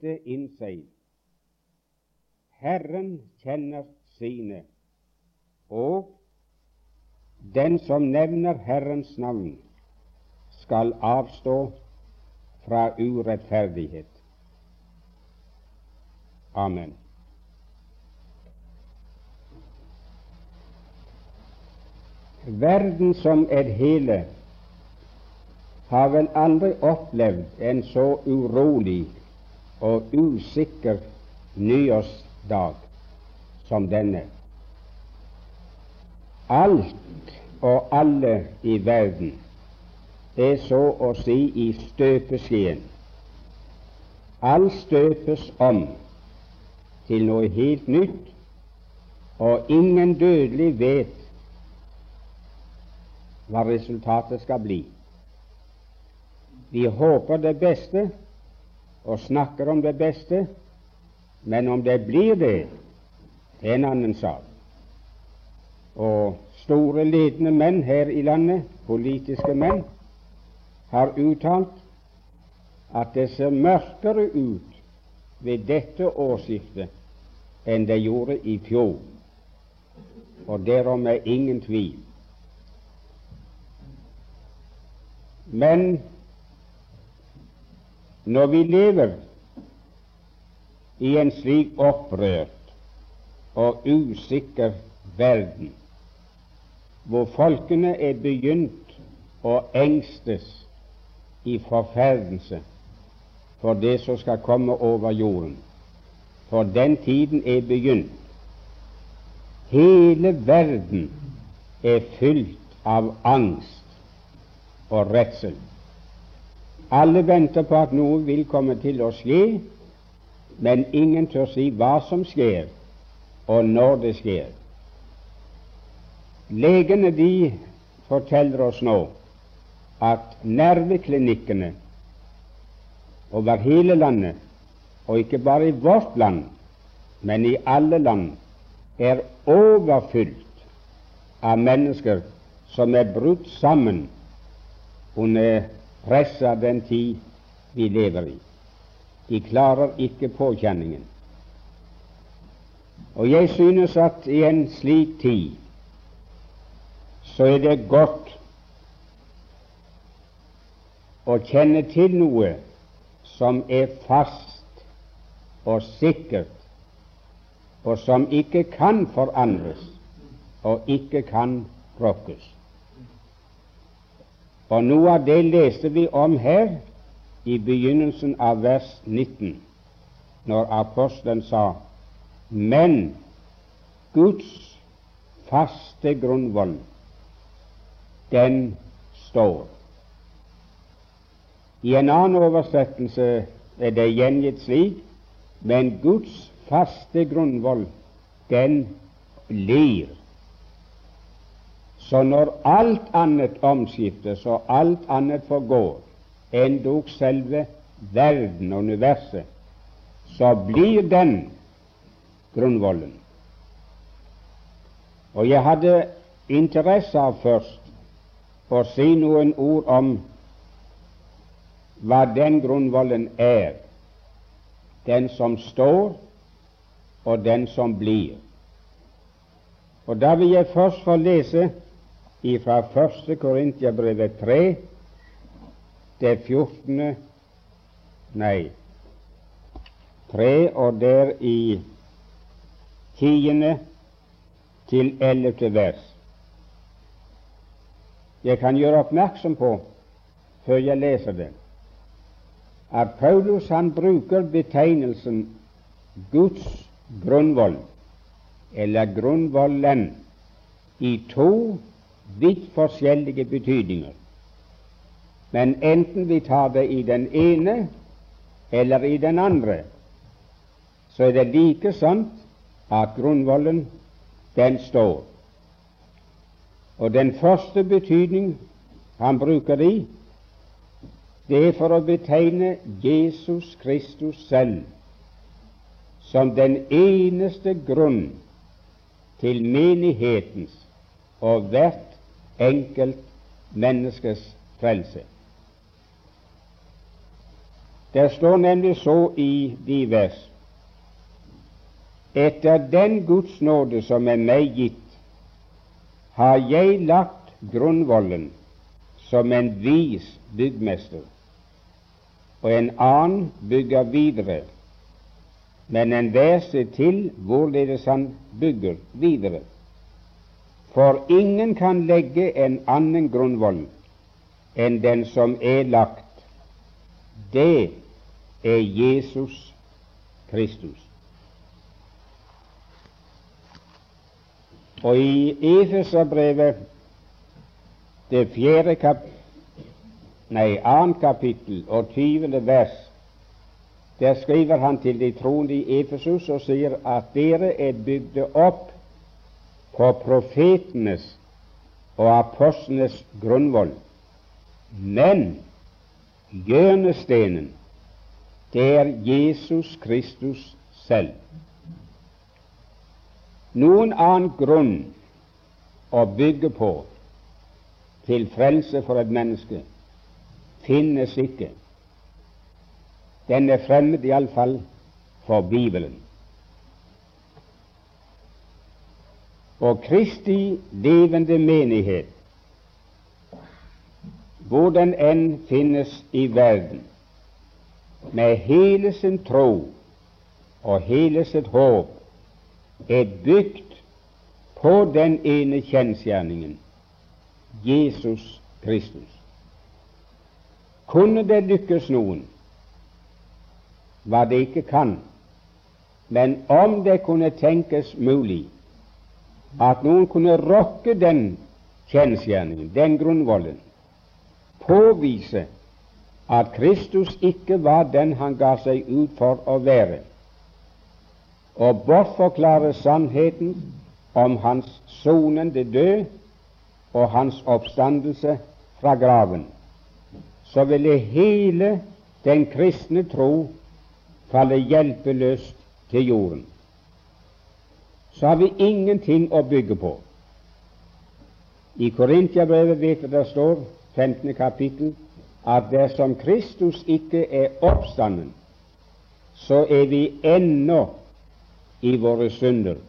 dette inn seg. Herren kjenner sine, og den som nevner Herrens navn, skal avstå fra urettferdighet. Amen. Verden som et hele har vel aldri opplevd en så urolig og usikker nyårsdag som denne. Alt og alle i verden er så å si i støpeskjeen. Alt støpes om til noe helt nytt, og ingen dødelig vet hva resultatet skal bli. Vi håper det beste og snakker om det beste, men om det blir det, er en annen sak. Og store, ledende menn her i landet, politiske menn, har uttalt at det ser mørkere ut ved dette årsskiftet enn det gjorde i fjor. Og derom er ingen tvil. Men når vi lever i en slik opprørt og usikker verden, hvor folkene er begynt å engstes i forferdelse for det som skal komme over jorden, for den tiden er begynt. Hele verden er fylt av angst og redsel. Alle venter på at noe vil komme til å skje, men ingen tør si hva som skjer, og når det skjer. Legene de forteller oss nå at nerveklinikkene over hele landet, og ikke bare i vårt land, men i alle land, er overfylt av mennesker som er brutt sammen under presset av den tid vi lever i. De klarer ikke påkjenningen. Og jeg synes at i en slik tid så er det godt å kjenne til noe som er fast og sikkert, og som ikke kan forandres og ikke kan rokkes. Og noe av det leste vi om her i begynnelsen av vers 19, når apostelen sa Men Guds faste grunnvoll, den står. I en annen oversettelse er det gjengitt slik Men Guds faste grunnvoll, den blir. Så når alt annet omskiftes og alt annet forgår, endog selve verden og universet, så blir den grunnvollen. Og jeg hadde interesse av først å si noen ord om hva den grunnvollen er, den som står, og den som blir. Og Da vil jeg først få lese fra 1. Korintiabrevet 3, det 14. Nei, 3 og der i 10. til 11. vers. Jeg kan gjøre oppmerksom på, før jeg leser det, at Paulus han bruker betegnelsen Guds grunnvoll, eller grunnvollen, i to vidt forskjellige betydninger. Men enten vi tar det i den ene eller i den andre, så er det like sant at grunnvollen, den står. Og den første betydning han bruker i, det er for å betegne Jesus Kristus selv som den eneste grunn til menighetens og hvert enkelt menneskes frelse. Det står nemlig så i de vers Etter den Guds nåde som er meg gitt, har jeg lagt grunnvollen som en vis byggmester, og en annen bygger videre, men enhver ser til hvorledes han bygger videre. For ingen kan legge en annen grunnvoll enn den som er lagt. Det er Jesus Kristus. Og i Efeserbrevet, det fjerde kap nei, annet kapittel og tyvende vers, der skriver han til de troende i Efesus og sier at dere er bygde opp på profetenes og apostlenes grunnvoll. Men hjørnestenen, det er Jesus Kristus selv. Noen annen grunn å bygge på til frelse for et menneske finnes ikke. Den er fremmed iallfall for Bibelen. Og Kristi levende menighet, hvor den enn finnes i verden, med hele sin tro og hele sitt håp er bygd på den ene kjensgjerningen Jesus Kristus. Kunne det lykkes noen, hva det ikke kan, men om det kunne tenkes mulig at noen kunne rokke den kjensgjerningen, den grunnvollen, påvise at Kristus ikke var den han ga seg ut for å være, og bortforklare sannheten om hans sonende død og hans oppstandelse fra graven, så ville hele den kristne tro falle hjelpeløst til jorden. Så har vi ingenting å bygge på. I Korintiabrevet vet vi det står, 15. kapittel, at dersom Kristus ikke er oppstanden, så er vi ennå i våre synder.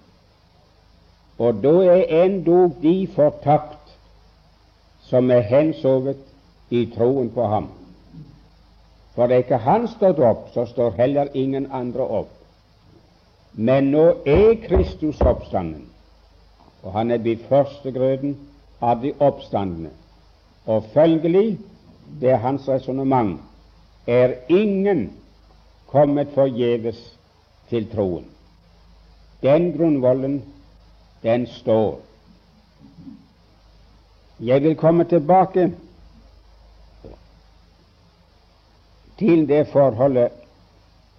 Og da er endog de fortapt som er hensovet i troen på ham. For det er ikke han stått opp, så står heller ingen andre opp. Men nå er Kristus oppstanden, og han er blitt førstegrøten av de oppstandene. Og følgelig, det er hans resonnement, er ingen kommet forgjeves til troen. Den grunnvollen, den står. Jeg vil komme tilbake til det forholdet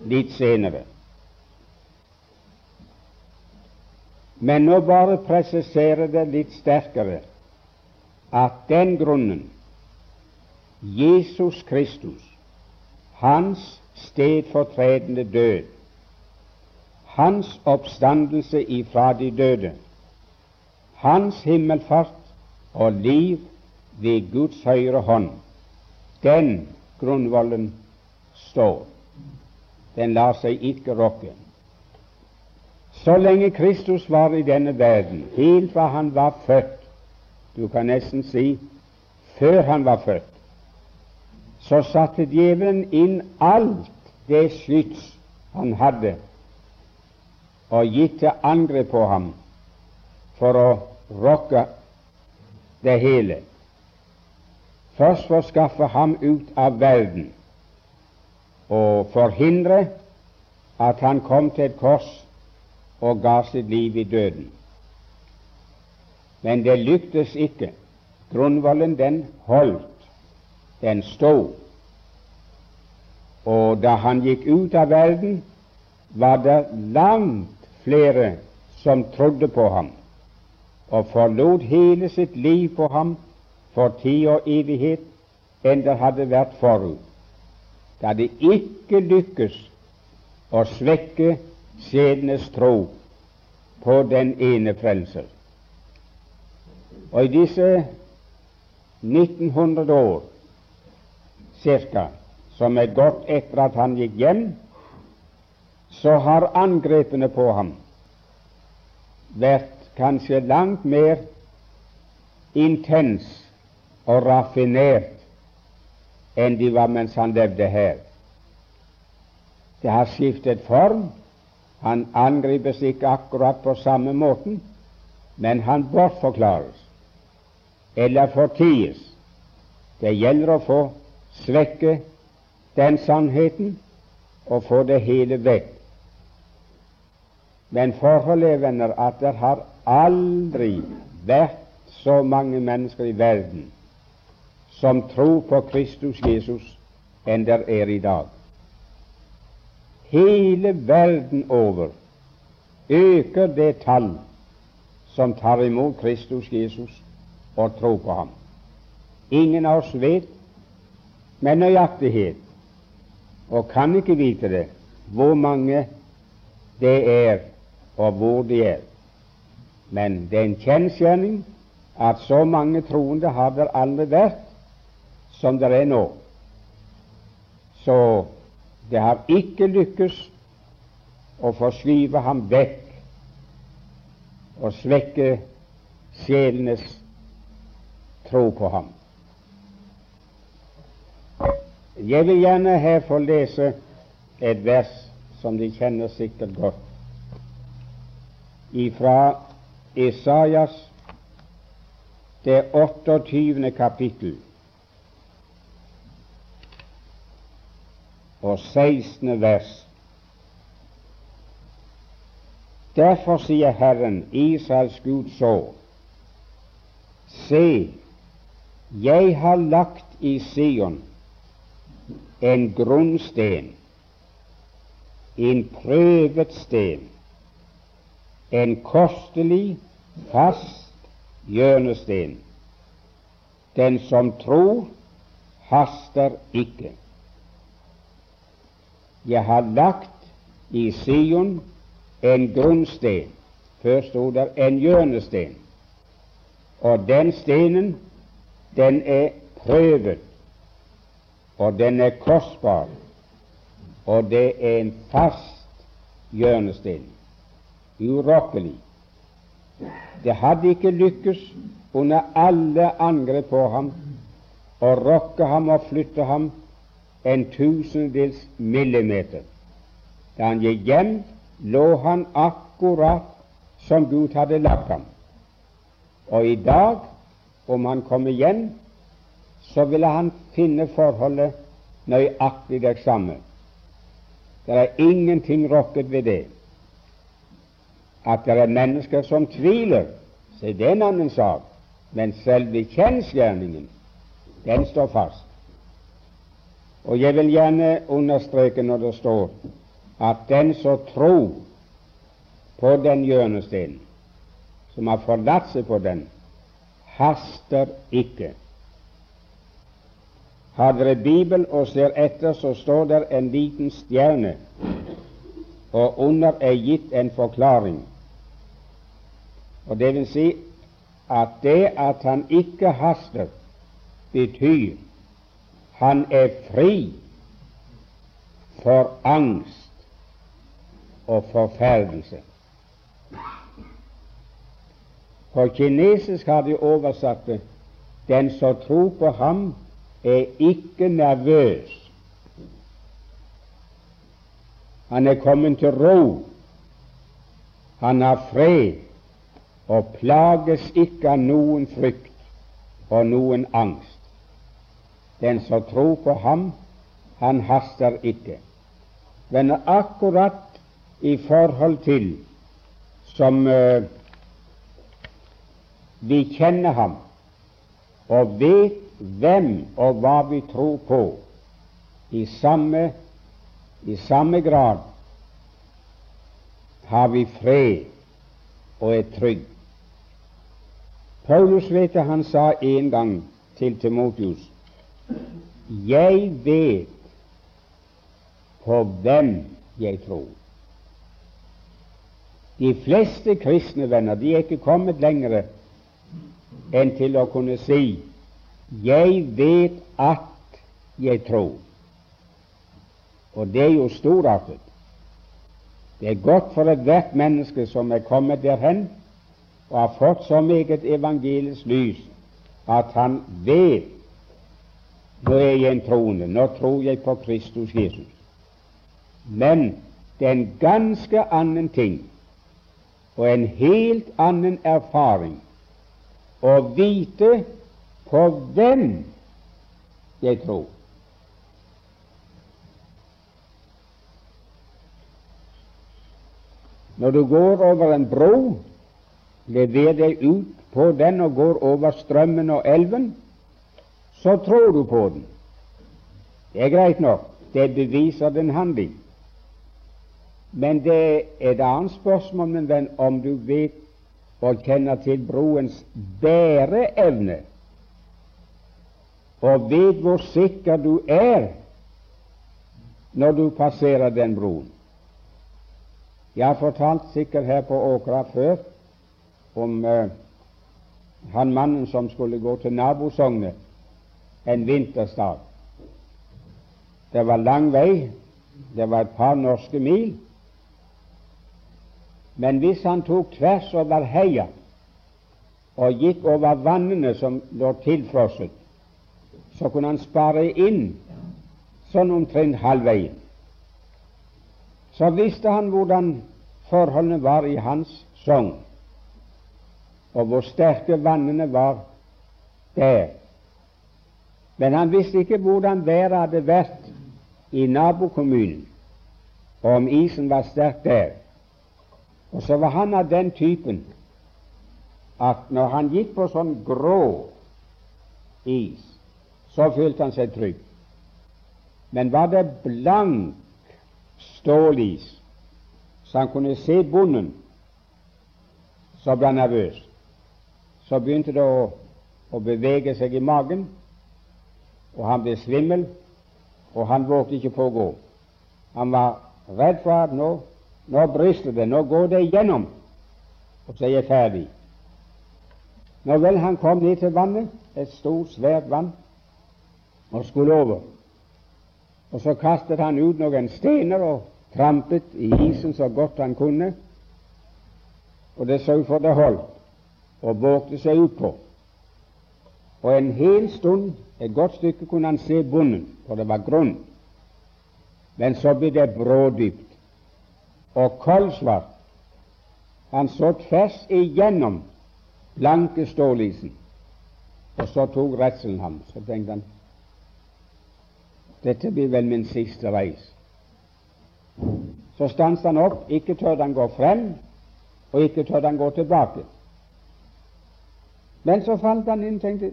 litt senere. Men nå bare presiserer det litt sterkere at den grunnen, Jesus Kristus, hans stedfortredende død, hans oppstandelse ifra de døde, hans himmelfart og liv ved Guds høyre hånd, den grunnvollen står. Den lar seg ikke rokke. Så lenge Kristus var i denne verden, helt fra han var født, du kan nesten si før han var født, så satte djevelen inn alt det skyts han hadde, og gitt til angrep på ham for å rokke det hele. Først for å skaffe ham ut av verden og forhindre at han kom til et kors og ga sitt liv i døden. Men det lyktes ikke. Grunnvollen, den holdt, den stod. Og da han gikk ut av verden, var det langt flere som trodde på ham og forlot hele sitt liv på ham for tid og evighet enn det hadde vært forut. Det hadde ikke lykkes å svekke sjedenes tro på den ene frelser. Og i disse 1900 år cirka, som er gått etter at han gikk hjem, så har angrepene på ham vært kanskje langt mer intens og raffinert enn de var mens han levde her. Det har skiftet form. Han angripes ikke akkurat på samme måten, men han bortforklares eller forties. Det gjelder å få svekke den sannheten og få det hele vekk. Men forholdet er, venner, at det har aldri vært så mange mennesker i verden som tror på Kristus Jesus, enn det er i dag. Hele verden over øker det tall som tar imot Kristus Jesus og tror på ham. Ingen av oss vet med nøyaktighet, og kan ikke vite det, hvor mange det er, og hvor de er. Men det er en kjensgjerning at så mange troende har det aldri vært som det er nå. Så det har ikke lykkes å forskyve ham vekk og svekke sjelenes tro på ham. Jeg vil gjerne her få lese et vers som de kjenner sikkert godt, ifra Isaias det 28. kapittel. Og 16. vers. Derfor sier Herren, Israels Gud, så:" Se, jeg har lagt i Sion en grunnsten, en prøvet sten, en kostelig, fast hjørnesten. Den som tror, haster ikke. Jeg har lagt i Sion en grunnsten. Før sto der en hjørnesten. Og den stenen, den er prøvet, og den er kostbar, og det er en fast hjørnesten, urokkelig. Det hadde ikke lykkes under alle angrep på ham å rokke ham og flytte ham en tusendels millimeter. Da han gikk hjem, lå han akkurat som Gud hadde lagt ham. Og i dag, om han kommer hjem, så ville han finne forholdet nøyaktig det samme. Det er ingenting rokket ved det. At det er mennesker som tviler, så er det en annen sak, men selve kjensgjerningen, den står fast. Og jeg vil gjerne understreke når det står at den som tror på den hjørnesteinen, som har forlatt seg på den, haster ikke. Har dere Bibel og ser etter, så står der en liten stjerne, og under er gitt en forklaring. Og Det vil si at det at han ikke haster, betyr han er fri for angst og forferdelse. På kinesisk har de oversatt det den som tror på ham, er ikke nervøs. Han er kommet til ro. Han har fred og plages ikke av noen frykt og noen angst. Den som tror på ham, han haster ikke. Men akkurat i forhold til som uh, vi kjenner ham og vet hvem og hva vi tror på, i samme, i samme grad har vi fred og er trygg. Paulus vet det han sa en gang til Timotius jeg vet på hvem jeg tror. De fleste kristne venner de er ikke kommet lenger enn til å kunne si 'Jeg vet at jeg tror'. Og det er jo storartet. Det er godt for ethvert menneske som er kommet derhen og har fått så meget evangelisk lys at han vet nå er jeg en troende, nå tror jeg på Kristus Jesus. Men det er en ganske annen ting og en helt annen erfaring å vite på hvem jeg tror. Når du går over en bro, lever deg ut på den og går over strømmen og elven, så tror du på den. Det er greit nok, det beviser den handling. Men det er et annet spørsmål, min venn, om du vet og kjenner til broens bæreevne, og vet hvor sikker du er når du passerer den broen. Jeg har fortalt sikkert her på Åkra før om uh, han mannen som skulle gå til nabosognet en vintersdag. Det var lang vei, det var et par norske mil. Men hvis han tok tvers over heia og gikk over vannene som lå tilfrosset, så kunne han spare inn sånn omtrent halvveien så visste han hvordan forholdene var i hans sogn, og hvor sterke vannene var der. Men han visste ikke hvordan været hadde vært i nabokommunen, og om isen var sterk der. Og så var han av den typen at når han gikk på sånn grå is, så følte han seg trygg. Men var det blank stålis, så han kunne se bonden, så ble han nervøs. Så begynte det å, å bevege seg i magen, og han ble svimmel, og han vågte ikke på å gå. Han var redd for at nå, nå brister det, nå går det igjennom, og så er jeg ferdig. Når vel han kom ned til vannet, et stort, svært vann, og skulle over, og så kastet han ut noen stener og trampet i isen så godt han kunne, og det så for det holdt, og vågte seg utpå. Og en hel stund, et godt stykke, kunne han se bunnen, for det var grunn. Men så ble det brådypt og koldsvart. Han så tvers igjennom blanke stålisen, og så tok redselen ham. Så tenkte han dette blir vel min siste reis. Så stanset han opp. Ikke tørde han gå frem, og ikke tørde han gå tilbake. Men så falt han inn og tenkte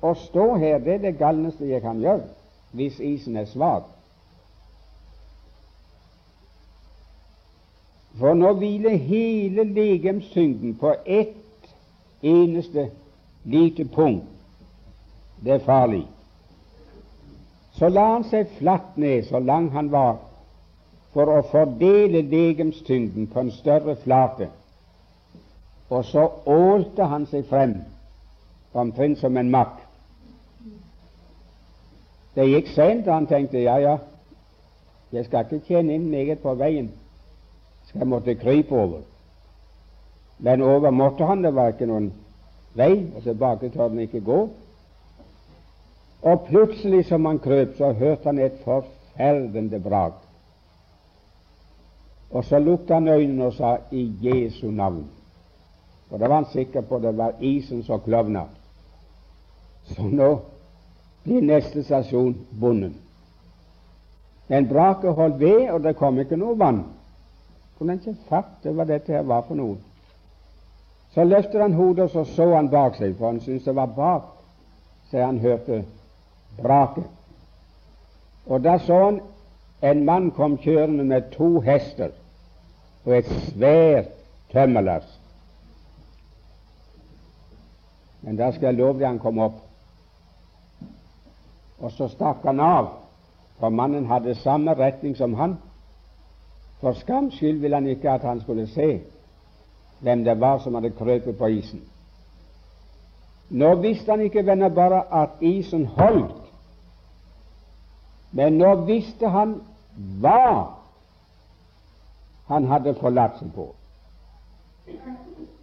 å stå her, det er det galneste jeg kan gjøre hvis isen er svak. For nå hviler hele legemstyngden på ett eneste lite punkt. Det er farlig. Så la han seg flatt ned så lang han var, for å fordele legemstyngden på en større flate. Og så ålte han seg frem, omtrent som en makk. Det gikk sent, og han tenkte ja, ja, jeg skal ikke tjene inn meget på veien, skal jeg måtte krype over. Men over måtte han, det var ikke noen vei, og tilbake tør han ikke gå. Og plutselig som han krøp, så hørte han et forferdende brak. Og så lukket han øynene og sa 'I Jesu navn'. Og da var han sikker på det var isen som klovna. Så nå blir neste stasjon bonden. Men braket holdt ved, og det kom ikke noe vann. Kunne han ikke fatte hva dette her var for noe? Så løftet han hodet, og så så han bak seg, for han syntes det var bak, så han hørte braket. Og da så han en mann kom kjørende med to hester og et svært tømmerlass. Men da skal jeg love deg han kom opp. Og så stakk han av, for mannen hadde samme retning som han. For skams skyld ville han ikke at han skulle se hvem det var som hadde krøpet på isen. Nå visste han ikke venner bare at isen holdt, men nå visste han hva han hadde forlatt seg på.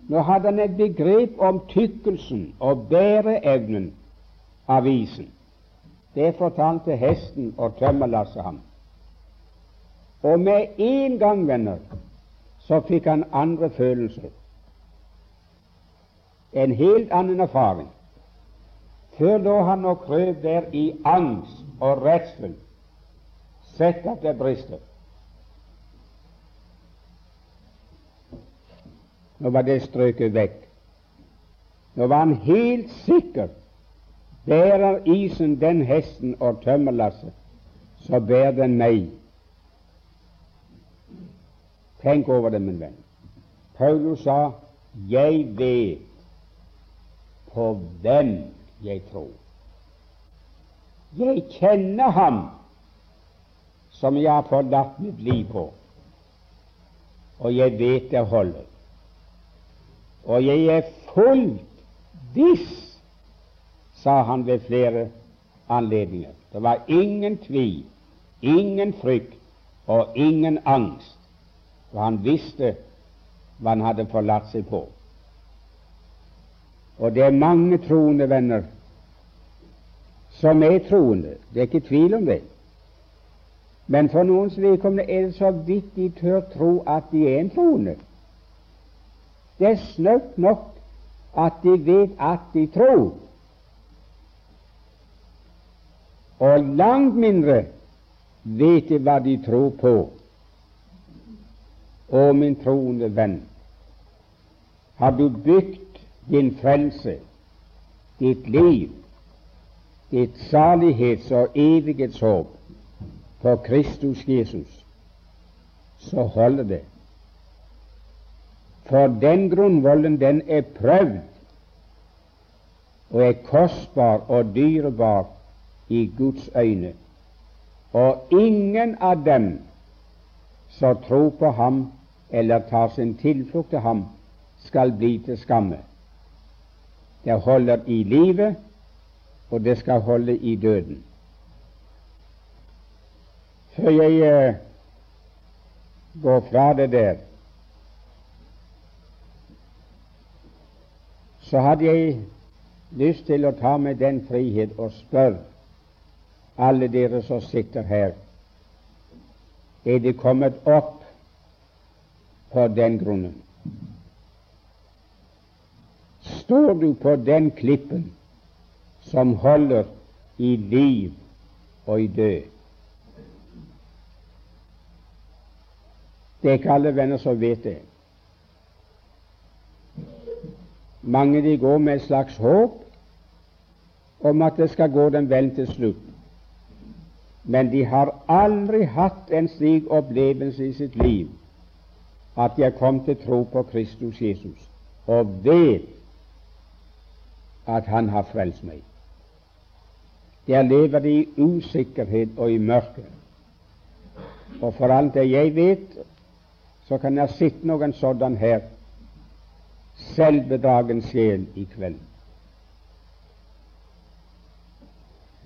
Nå hadde han et begrep om tykkelsen og bæreevnen av isen. Det fortalte hesten og tømmerlasset ham. Og med en gang, venner, så fikk han andre følelser. En helt annen erfaring. Før lå han og krøp der i angst og redsel, sett at det brister. Nå var det strøket vekk. Nå var han helt sikker. Bærer isen den hesten og tømmerlasset, så bærer den meg. Tenk over det, min venn. Paulus sa, 'Jeg vet på hvem jeg tror'. Jeg kjenner ham som jeg har forlatt mitt liv på, og jeg vet det holder. Og jeg er fullt viss, sa han ved flere anledninger. Det var ingen tvil, ingen frykt og ingen angst, for han visste hva han hadde forlatt seg på. Og det er mange troende venner som er troende, det er ikke tvil om det. Men for noens vedkommende er det så vidt de tør tro at de er en troende. Det er snaut nok at de vet at de tror, og langt mindre vet de hva de tror på. Å, min troende venn, har du bygd din frelse, ditt liv, ditt salighets- og evighetshåp på Kristus Jesus, så holder det. For den grunnvollen, den er prøvd og er kostbar og dyrebar i Guds øyne. Og ingen av dem som tror på ham eller tar sin tilflukt til ham, skal bli til skamme. Det holder i livet, og det skal holde i døden. Før jeg uh, går fra det der, så hadde jeg lyst til å ta meg den frihet og spørre alle dere som sitter her, er de kommet opp på den grunnen? Står du på den klippen som holder i liv og i død? Det er ikke alle venner som vet det. Mange de går med et slags håp om at det skal gå dem vel til slutt. Men de har aldri hatt en slik opplevelse i sitt liv at de har kommet til tro på Kristus Jesus og vet at Han har frelst meg. Der lever de i usikkerhet og i mørke. Og for alt det jeg vet, så kan jeg sitte noen sånn her selvbedragen sjel i kveld.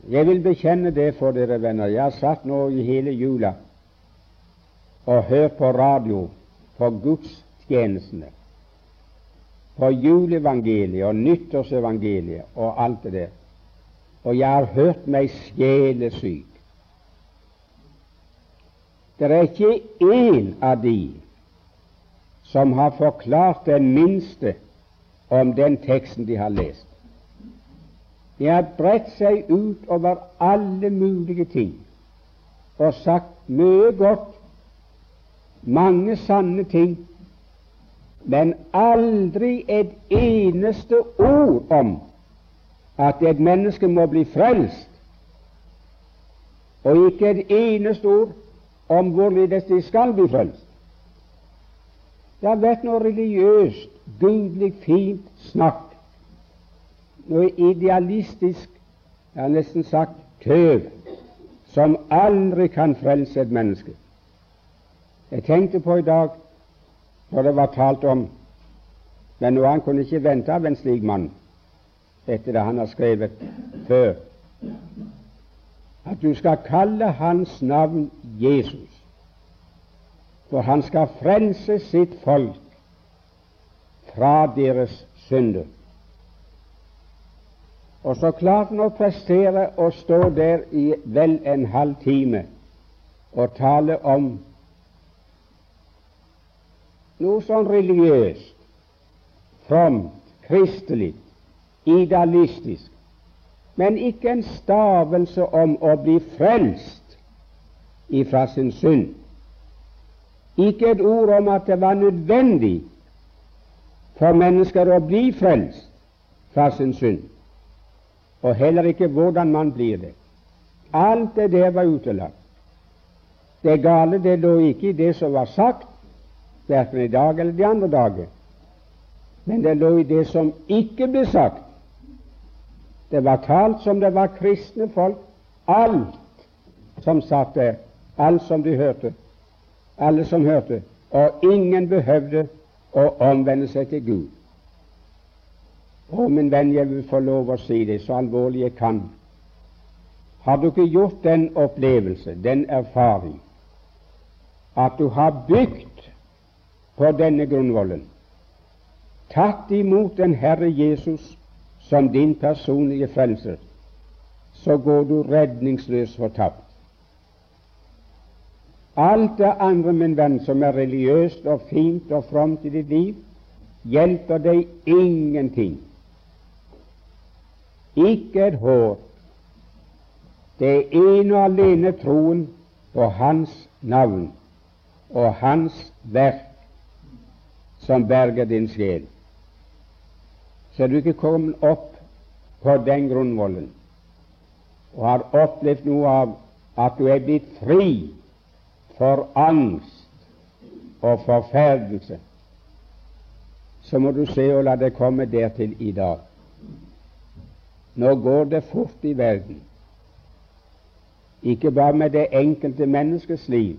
Jeg vil bekjenne det for dere venner. Jeg har satt nå i hele jula og hørt på radio på gudstjenestene, på juleevangeliet og nyttårsevangeliet og alt det der. Og jeg har hørt meg sjelesyk. Det er ikke én av de som har forklart det minste om den teksten de har lest. De har bredt seg ut over alle mulige ting og sagt mye godt, mange sanne ting, men aldri et eneste ord om at et menneske må bli frelst, og ikke et eneste ord om hvorledes de skal bli frelst. Det har vært noe religiøst, gudelig, fint snakk, noe idealistisk, jeg har nesten sagt tøv, som aldri kan frelse et menneske. Jeg tenkte på i dag når det var talt om Men noe han kunne ikke vente av en slik mann etter det han har skrevet før. at du skal kalle hans navn Jesus, for han skal frelse sitt folk fra deres synder. Og så klarte han å prestere å stå der i vel en halv time og tale om noe sånn religiøst, fromt, kristelig, idealistisk, men ikke en stavelse om å bli frelst ifra sin synd. Ikke et ord om at det var nødvendig for mennesker å bli frelst fra sin synd, og heller ikke hvordan man blir det. Alt det der var utelatt. Det gale det lå ikke i det som var sagt, verken i dag eller de andre dager, men det lå i det som ikke ble sagt. Det var talt som det var kristne folk, alt som satt der, alt som de hørte, alle som hørte, og ingen behøvde å omvende seg til Gud. Å, min venn, jeg vil få lov å si det så alvorlig jeg kan. Har du ikke gjort den opplevelse, den erfaring, at du har bygd på denne grunnvollen, tatt imot den Herre Jesus som din personlige frelser, så går du redningsløs fortapt. Alt det andre, min venn, som er religiøst og fint og fromt i ditt liv, hjelper deg ingenting. Ikke et hår. Det er en og alene troen på Hans navn og Hans verk som berger din sjel. Så du ikke kommer opp på den grunnvollen og har opplevd noe av at du er blitt fri for angst og forferdelse, så må du se og la det komme dertil i dag. Nå går det fort i verden, ikke bare med det enkelte menneskets liv,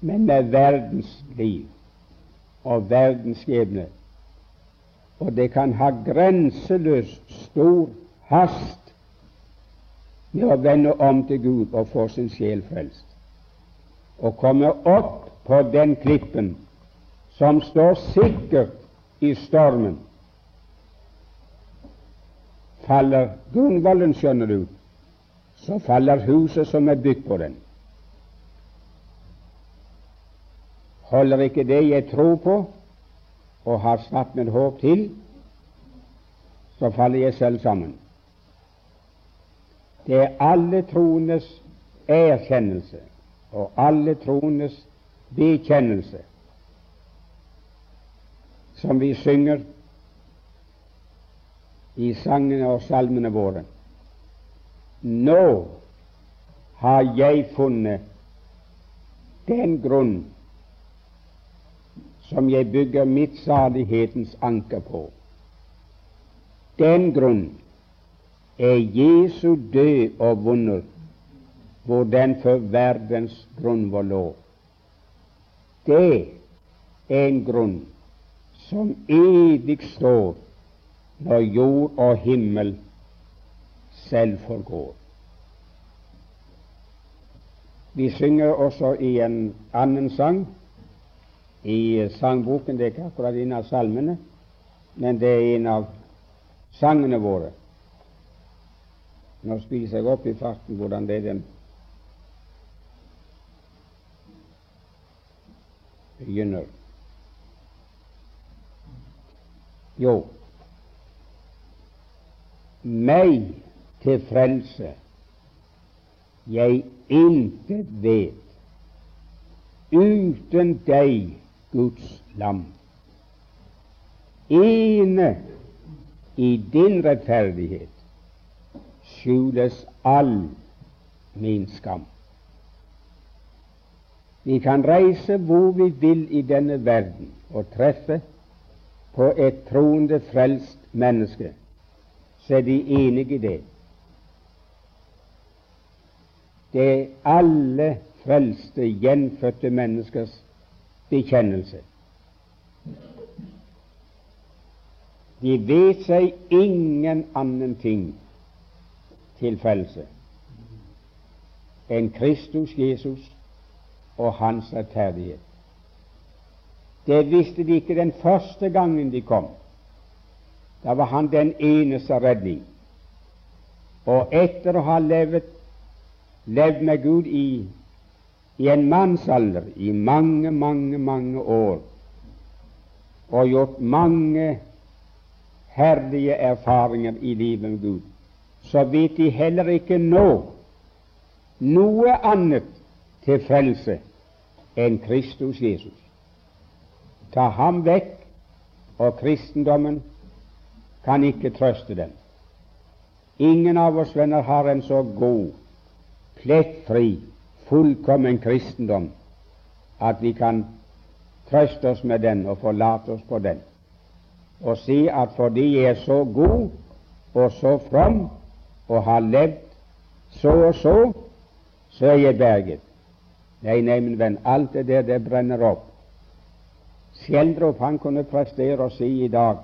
men med verdens liv og verdens skjebne. Og det kan ha grenseløst stor hast med å vende om til Gud og få sin sjel frelst, og komme opp på den klippen som står sikkert i stormen. Faller grunnvollen, skjønner du, så faller huset som er bygd på den. Holder ikke det jeg tror på og har satt mitt håp til, så faller jeg selv sammen. Det er alle troendes erkjennelse og alle troendes bekjennelse som vi synger i sangene og salmene våre. Nå har jeg funnet den grunn som jeg bygger mitt salighetens anker på. Den grunn er Jesu død og vunder, hvor den for verdens grunnvoll lå. Det er en grunn som evig står når jord og himmel selv forgår. Vi synger også i en annen sang i sangboken. Det er ikke akkurat en av salmene, men det er en av sangene våre. Nå spiser jeg opp i farten hvordan det er den begynner. Jo, meg til frelse jeg intet vet, uten deg, Guds lam. Ene i din rettferdighet skjules all min skam. Vi kan reise hvor vi vil i denne verden og treffe på et troende, frelst menneske, så er de enige i det. Det er alle frelste, gjenfødte menneskers bekjennelse. De vet seg ingen annen ting til frelse enn Kristus Jesus og hans rettferdighet. Det visste de ikke den første gangen de kom. Da var han den eneste redning. Og etter å ha levd, levd med Gud i, i en mannsalder i mange, mange, mange år, og gjort mange herlige erfaringer i livet med Gud, så vet de heller ikke nå noe annet til frelse enn Kristus Jesus. Ta ham vekk, og kristendommen kan ikke trøste dem. Ingen av oss venner har en så god, plettfri, fullkommen kristendom at vi kan trøste oss med den og forlate oss på den og si at fordi jeg er så god og så from og har levd så og så, så er jeg berget. Nei, nei, min venn, alt det der, det brenner opp. Skjeldrup han kunne prestere å si i dag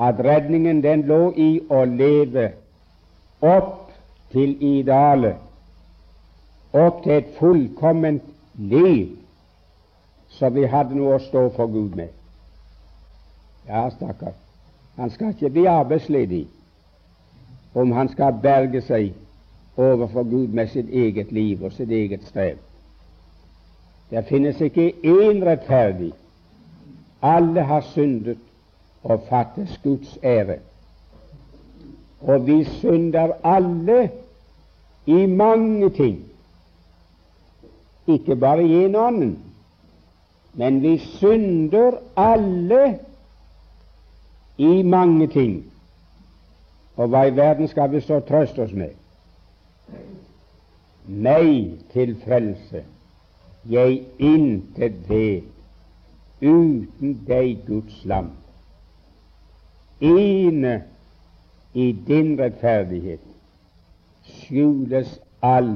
at redningen den lå i å leve opp til idealet, opp til et fullkomment liv, så vi hadde noe å stå for Gud med. Ja, stakkar, han skal ikke bli arbeidsledig om han skal berge seg overfor Gud med sitt eget liv og sitt eget strev. Det finnes ikke én rettferdig. Alle har syndet og fattes Guds ære. Og vi synder alle i mange ting, ikke bare i en ånden, men vi synder alle i mange ting. Og hva i verden skal vi så trøste oss med? Nei til frelse, jeg intet vet, uten deg, Guds lam. Ene i din rettferdighet skjules all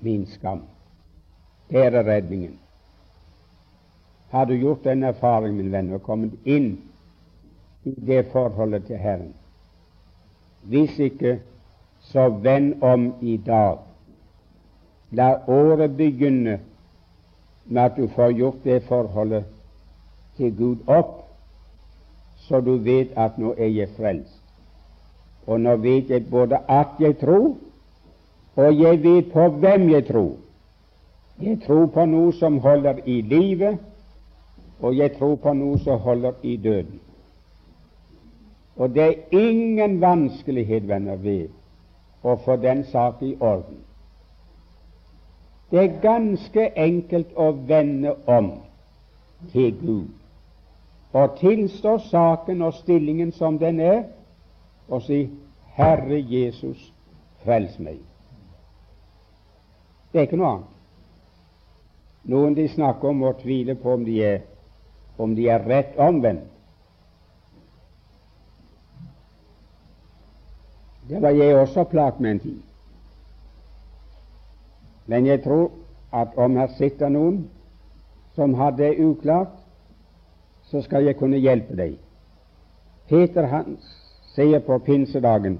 min skam. Det er redningen. Har du gjort den erfaring, min venn, og kommet inn i det forholdet til Herren? Hvis ikke, så vend om i dag. La året begynne med at du får gjort det forholdet til Gud opp, så du vet at nå er jeg frelst. Og nå vet jeg både at jeg tror, og jeg vet på hvem jeg tror. Jeg tror på noe som holder i livet, og jeg tror på noe som holder i døden. Og det er ingen vanskelighet, venner, ved å få den sak i orden. Det er ganske enkelt å vende om til Gud og tilstå saken og stillingen som den er, og si 'Herre Jesus, frels meg'. Det er ikke noe annet. Noen de snakker om og tviler på om de er, om de er rett omvendt. Det var jeg også plaget med en tid. Men jeg tror at om her sitter noen som har det uklart, så skal jeg kunne hjelpe deg. Peter Hans sier på pinsedagen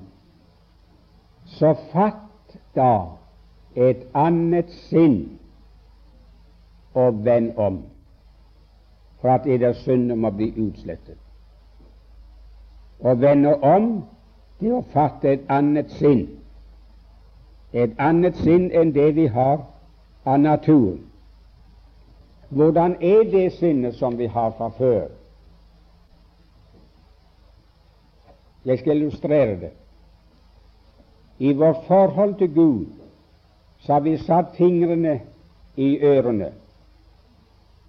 så fatt da et annet sinn og vend om, for at eders synder må bli utslettet. Å vende om det å fatte et annet sinn, et annet sinn enn det vi har av naturen. Hvordan er det sinnet som vi har fra før? Jeg skal illustrere det. I vårt forhold til Gud så har vi satt fingrene i ørene.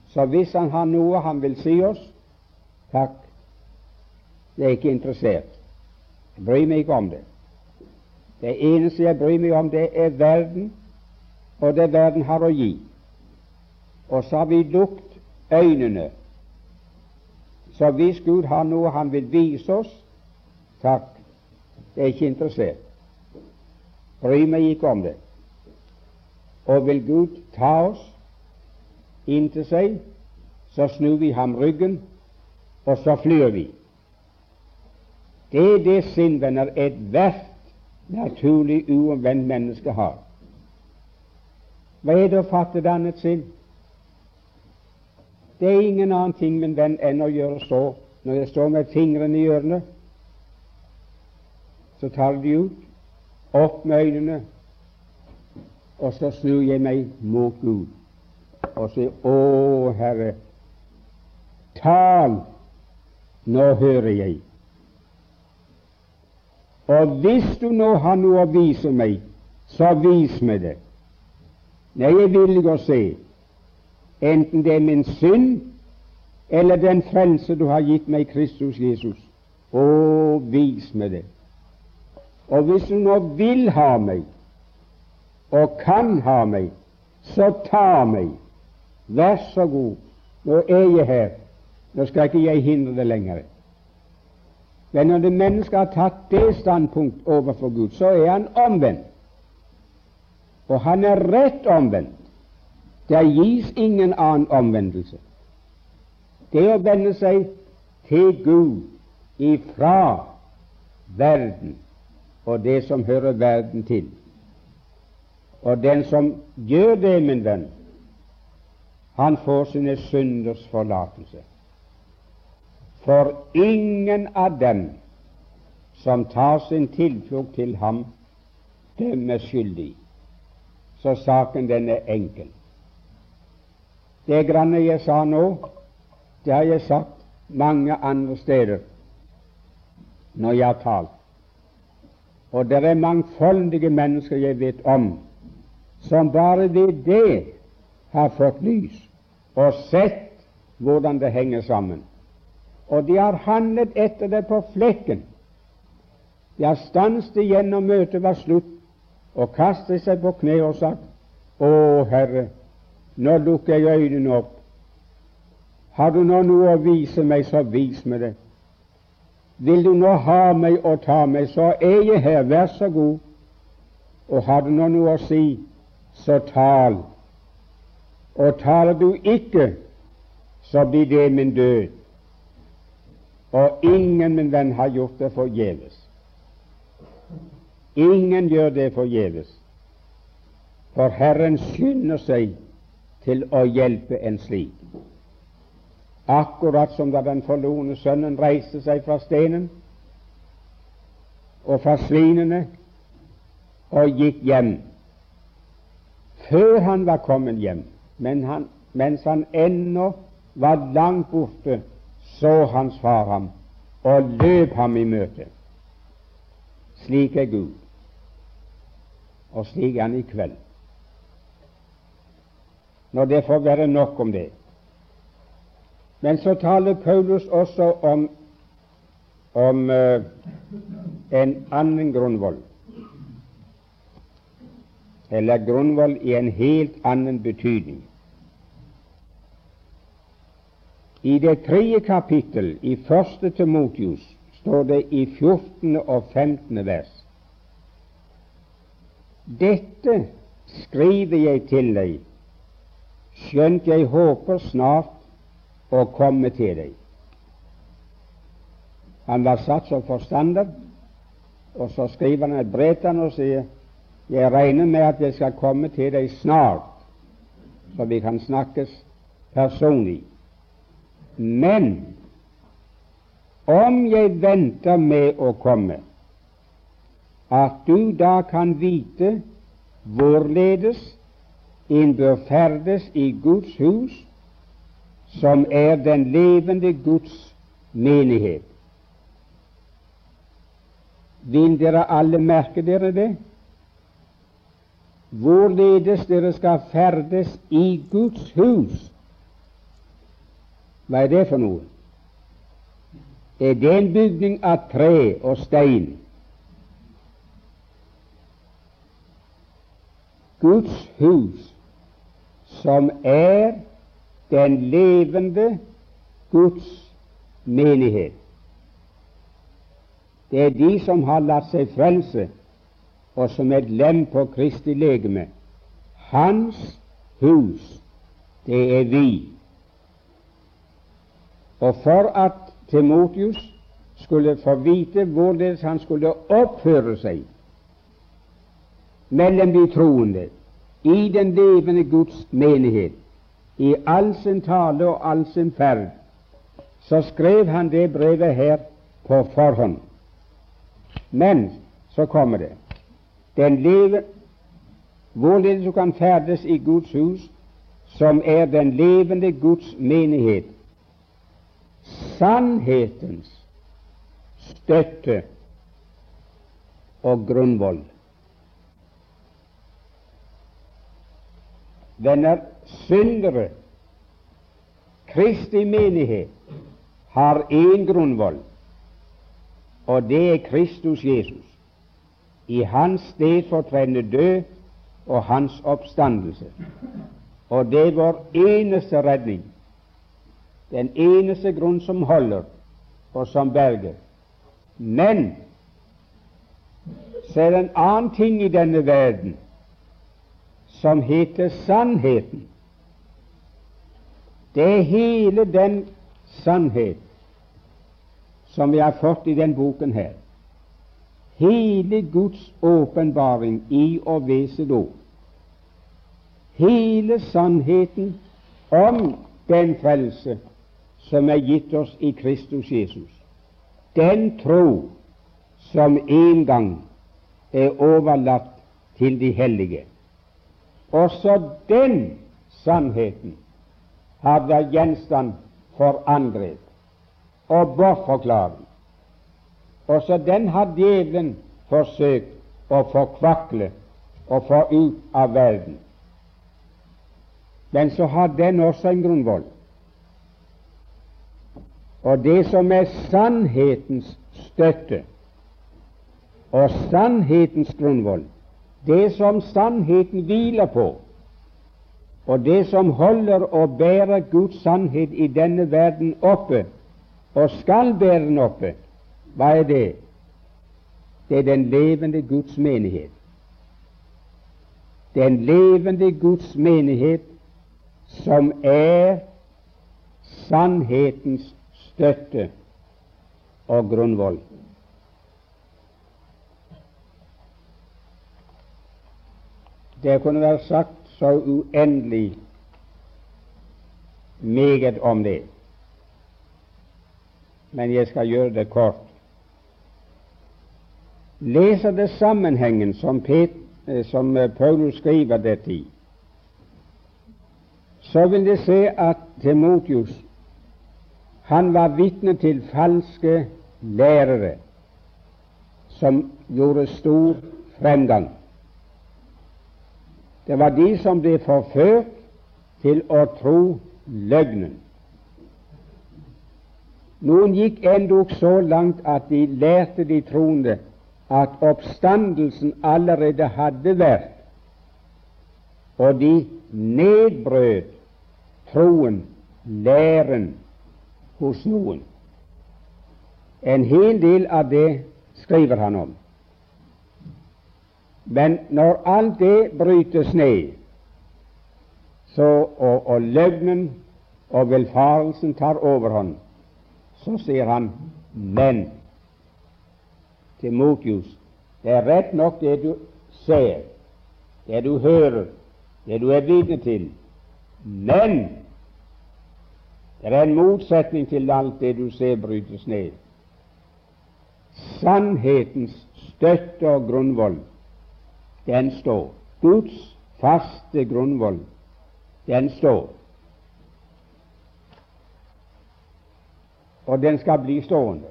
Så hvis Han har noe Han vil si oss, takk, jeg er ikke interessert. Jeg bryr meg ikke om det. Det eneste jeg bryr meg om, det er verden og det verden har å gi. Og så har vi lukket øynene. Så hvis Gud har noe Han vil vise oss, takk, jeg er ikke interessert. Bryr meg ikke om det. Og vil Gud ta oss inn til seg, så snur vi ham ryggen, og så flyr vi. Det er det sinn, venner, ethvert naturlig uomvendt menneske har. Hva er det å fatte dannet sinn? Det er ingen annen ting, min venn, enn å gjøre så. Når jeg står med fingrene i ørene, så tar de ut, opp med øynene, og så snur jeg meg mot Gud og sier, Å, Herre, tal, nå hører jeg. Og hvis du nå har noe å vise meg, så vis meg det. Nei, jeg vil ikke se, enten det er min synd eller den frelse du har gitt meg, Kristus Jesus. Å, vis meg det. Og hvis du nå vil ha meg, og kan ha meg, så ta meg. Vær så god, nå er jeg her. Nå skal ikke jeg hindre det lenger. Men når det mennesket har tatt det standpunkt overfor Gud, så er han omvendt. Og han er rett omvendt. Det gis ingen annen omvendelse. Det å vende seg til Gud ifra verden og det som hører verden til. Og den som gjør det, min venn, han får sine synders forlatelse. For ingen av dem som tar sin tilflukt til ham, dømmes skyldig. Så saken den er enkel. Det granne jeg sa nå, det har jeg sagt mange andre steder når jeg har talt. Og det er mangfoldige mennesker jeg vet om, som bare ved det har fått lys og sett hvordan det henger sammen. Og de har handlet etter det på flekken. De har stanset igjen når møtet var slutt, og kastet seg på kne og sagt, Å Herre, nå lukker jeg øynene opp. Har du nå noe å vise meg, så vis meg det. Vil du nå ha meg og ta meg, så er jeg her, vær så god. Og har du nå noe å si, så tal. Og taler du ikke, så blir det min død. Og ingen, min venn, har gjort det forgjeves. Ingen gjør det forgjeves. For Herren skynder seg til å hjelpe en slik akkurat som da den forlorne sønnen reiste seg fra stenen og fra svinene og gikk hjem. Før han var kommet hjem, men han, mens han ennå var langt borte, så hans far ham og løp ham i møte. Slik er Gud, og slik er han i kveld. Når det får være nok om det. Men så taler Paulus også om, om uh, en annen grunnvoll, eller grunnvoll i en helt annen betydning. I det tredje kapittel i første Timotius står det i 14. og 15. vers Dette skriver jeg til deg, skjønt jeg håper snart å komme til deg. Han var satt som forstander, og så skriver han et brev til ham og sier jeg regner med at jeg skal komme til deg snart, så vi kan snakkes personlig. Men om jeg venter med å komme, at du da kan vite hvorledes en bør ferdes i Guds hus som er den levende Guds menighet. Vil dere alle merke dere det? Hvorledes dere skal ferdes i Guds hus. Hva er det for noe? Er det en bygning av tre og stein? Guds hus, som er den levende Guds menighet. Det er de som har latt seg frelse, og som et lem på Kristi legeme. Hans hus, det er vi. Og for at Timotius skulle få vite hvorledes han skulle oppføre seg mellom de troende i den levende Guds menighet, i all sin tale og all sin ferd, så skrev han det brevet her på forhånd. Men så kommer det den lever, Hvorledes du kan ferdes i Guds hus, som er den levende Guds menighet, sannhetens støtte og grunnvoll. Venner, syndere, Kristi menighet, har én grunnvoll, og det er Kristus Jesus. I hans sted fortrenner død og hans oppstandelse. Og det er vår eneste redning, den eneste grunn som holder og som berger. Men så er det en annen ting i denne verden som heter sannheten. Det er hele den sannhet som vi har fått i den boken her. Hele Guds åpenbaring i og ved sitt ord. Hele sannheten om den frelse som er gitt oss i Kristus Jesus. Den tro som en gang er overlatt til de hellige. Også den sannheten har vært gjenstand for angrep og bortforklaring. Også den har djevelen forsøkt å forkvakle og få ut av verden. Men så har den også en grunnvoll. Og det som er sannhetens støtte og sannhetens grunnvoll, det som sannheten hviler på, og det som holder og bærer Guds sannhet i denne verden oppe, og skal bære den oppe, hva er det? Det er den levende Guds menighet. Den levende Guds menighet som er sannhetens støtte og grunnvoll. Det kunne vært sagt så uendelig meget om det, men jeg skal gjøre det kort. Leser det sammenhengen som, Pet, eh, som eh, Paulus skriver dette i, så vil de se at Timotius han var vitne til falske lærere som gjorde stor fremgang. Det var de som ble forført til å tro løgnen. Noen gikk endog så langt at de lærte de troende at oppstandelsen allerede hadde vært, og de nedbrøt troen, læren, hos noen. En hel del av det skriver han om. Men når alt det brytes ned, så, og, og løgnen og velfarelsen tar overhånd, så sier han men til Motius det er rett nok det du ser, det du hører, det du er vitne til, men det er en motsetning til alt det du ser brytes ned. Sannhetens støtte og grunnvoll den står. Guds faste grunnvoll, den står. Og den skal bli stående.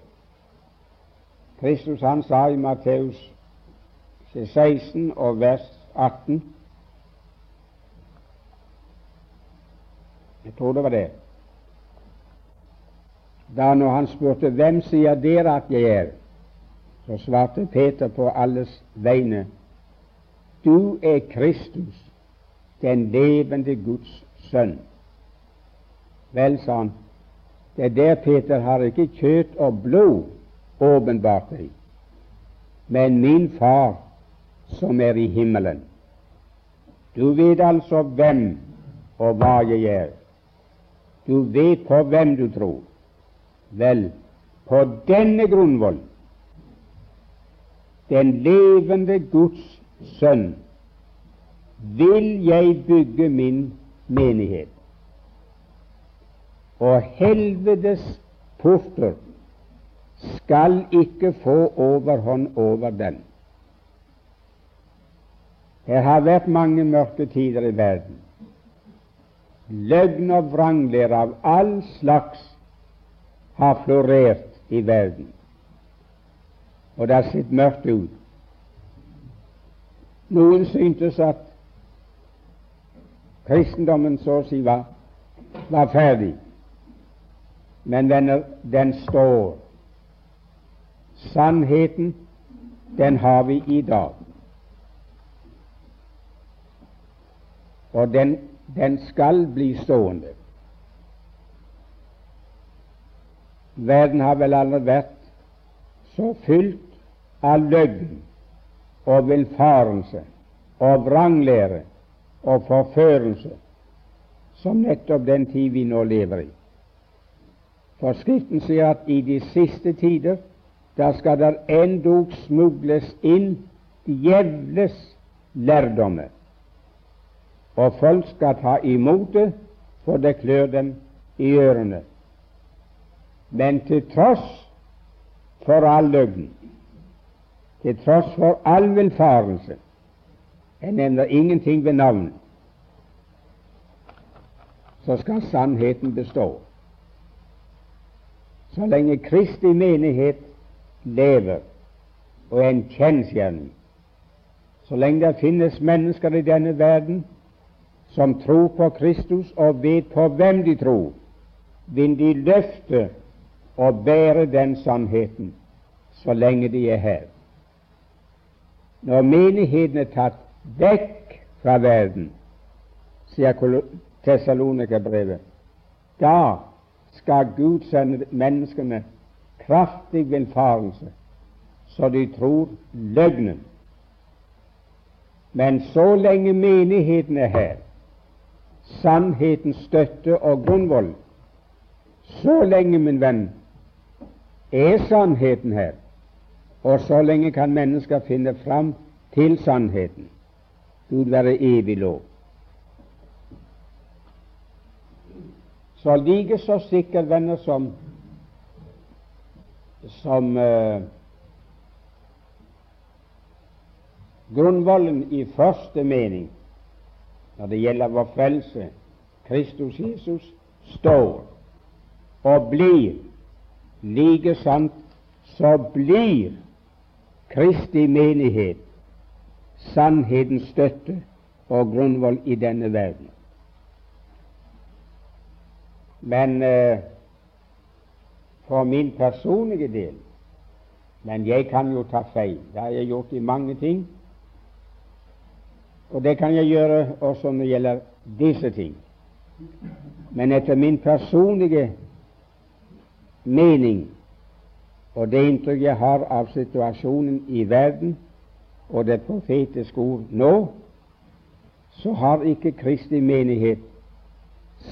Kristus han sa i Matteus 16 og vers 18 Jeg tror det var det. Da når han spurte hvem sier dere at jeg er, så svarte Peter på alles vegne du er Kristus, den levende Guds sønn. Vel, sa han, det er der Peter har ikke kjøtt og blod åpenbart deg, men min Far som er i himmelen. Du vet altså hvem og hva jeg er. Du vet på hvem du tror. Vel, på denne grunnvoll, den levende Guds sønn vil jeg bygge min menighet, og helvetes porter skal ikke få overhånd over den. Her har vært mange mørke tider i verden. Løgn og vranglære av all slags har florert i verden, og det har sett mørkt ut. Noen syntes at kristendommen så å si var, var ferdig. Men venner, den står. Sannheten, den har vi i dag. Og den, den skal bli stående. Verden har vel aldri vært så fylt av løgn og villfarelse og vranglære og forførelse som nettopp den tid vi nå lever i. For Skriften sier at i de siste tider da skal der endog smugles inn djevles lærdommer, og folk skal ta imot det, for det klør dem i ørene. Men til tross for all løgn, til tross for all velfarelse. Jeg nevner ingenting ved navn. Så skal sannheten bestå. Så lenge Kristi menighet lever og er en kjensgjerning, så lenge det finnes mennesker i denne verden som tror på Kristus og vet på hvem de tror, vil de løfte og bære den sannheten så lenge de er her. Når menigheten er tatt vekk fra verden, sier Tessalonika-brevet, da skal Gud sende menneskene kraftig villfarelse, så de tror løgnen. Men så lenge menigheten er her, sannhetens støtte og grunnvoll, så lenge, min venn, er sannheten her, og så lenge kan mennesker finne fram til sannheten. Gud være evig lov. Så like så sikkert, venner, som, som eh, grunnvollen i første mening når det gjelder vår frelse, Kristus Jesus, står og blir like sant, så blir Kristi menighet sannhetens støtte og grunnvoll i denne verden. Men eh, for min personlige del Men jeg kan jo ta feil. Det har jeg gjort i mange ting. Og det kan jeg gjøre også når det gjelder disse ting. Men etter min personlige mening og det inntrykk jeg har av situasjonen i verden og det profetiske ord nå, så har ikke Kristi menighet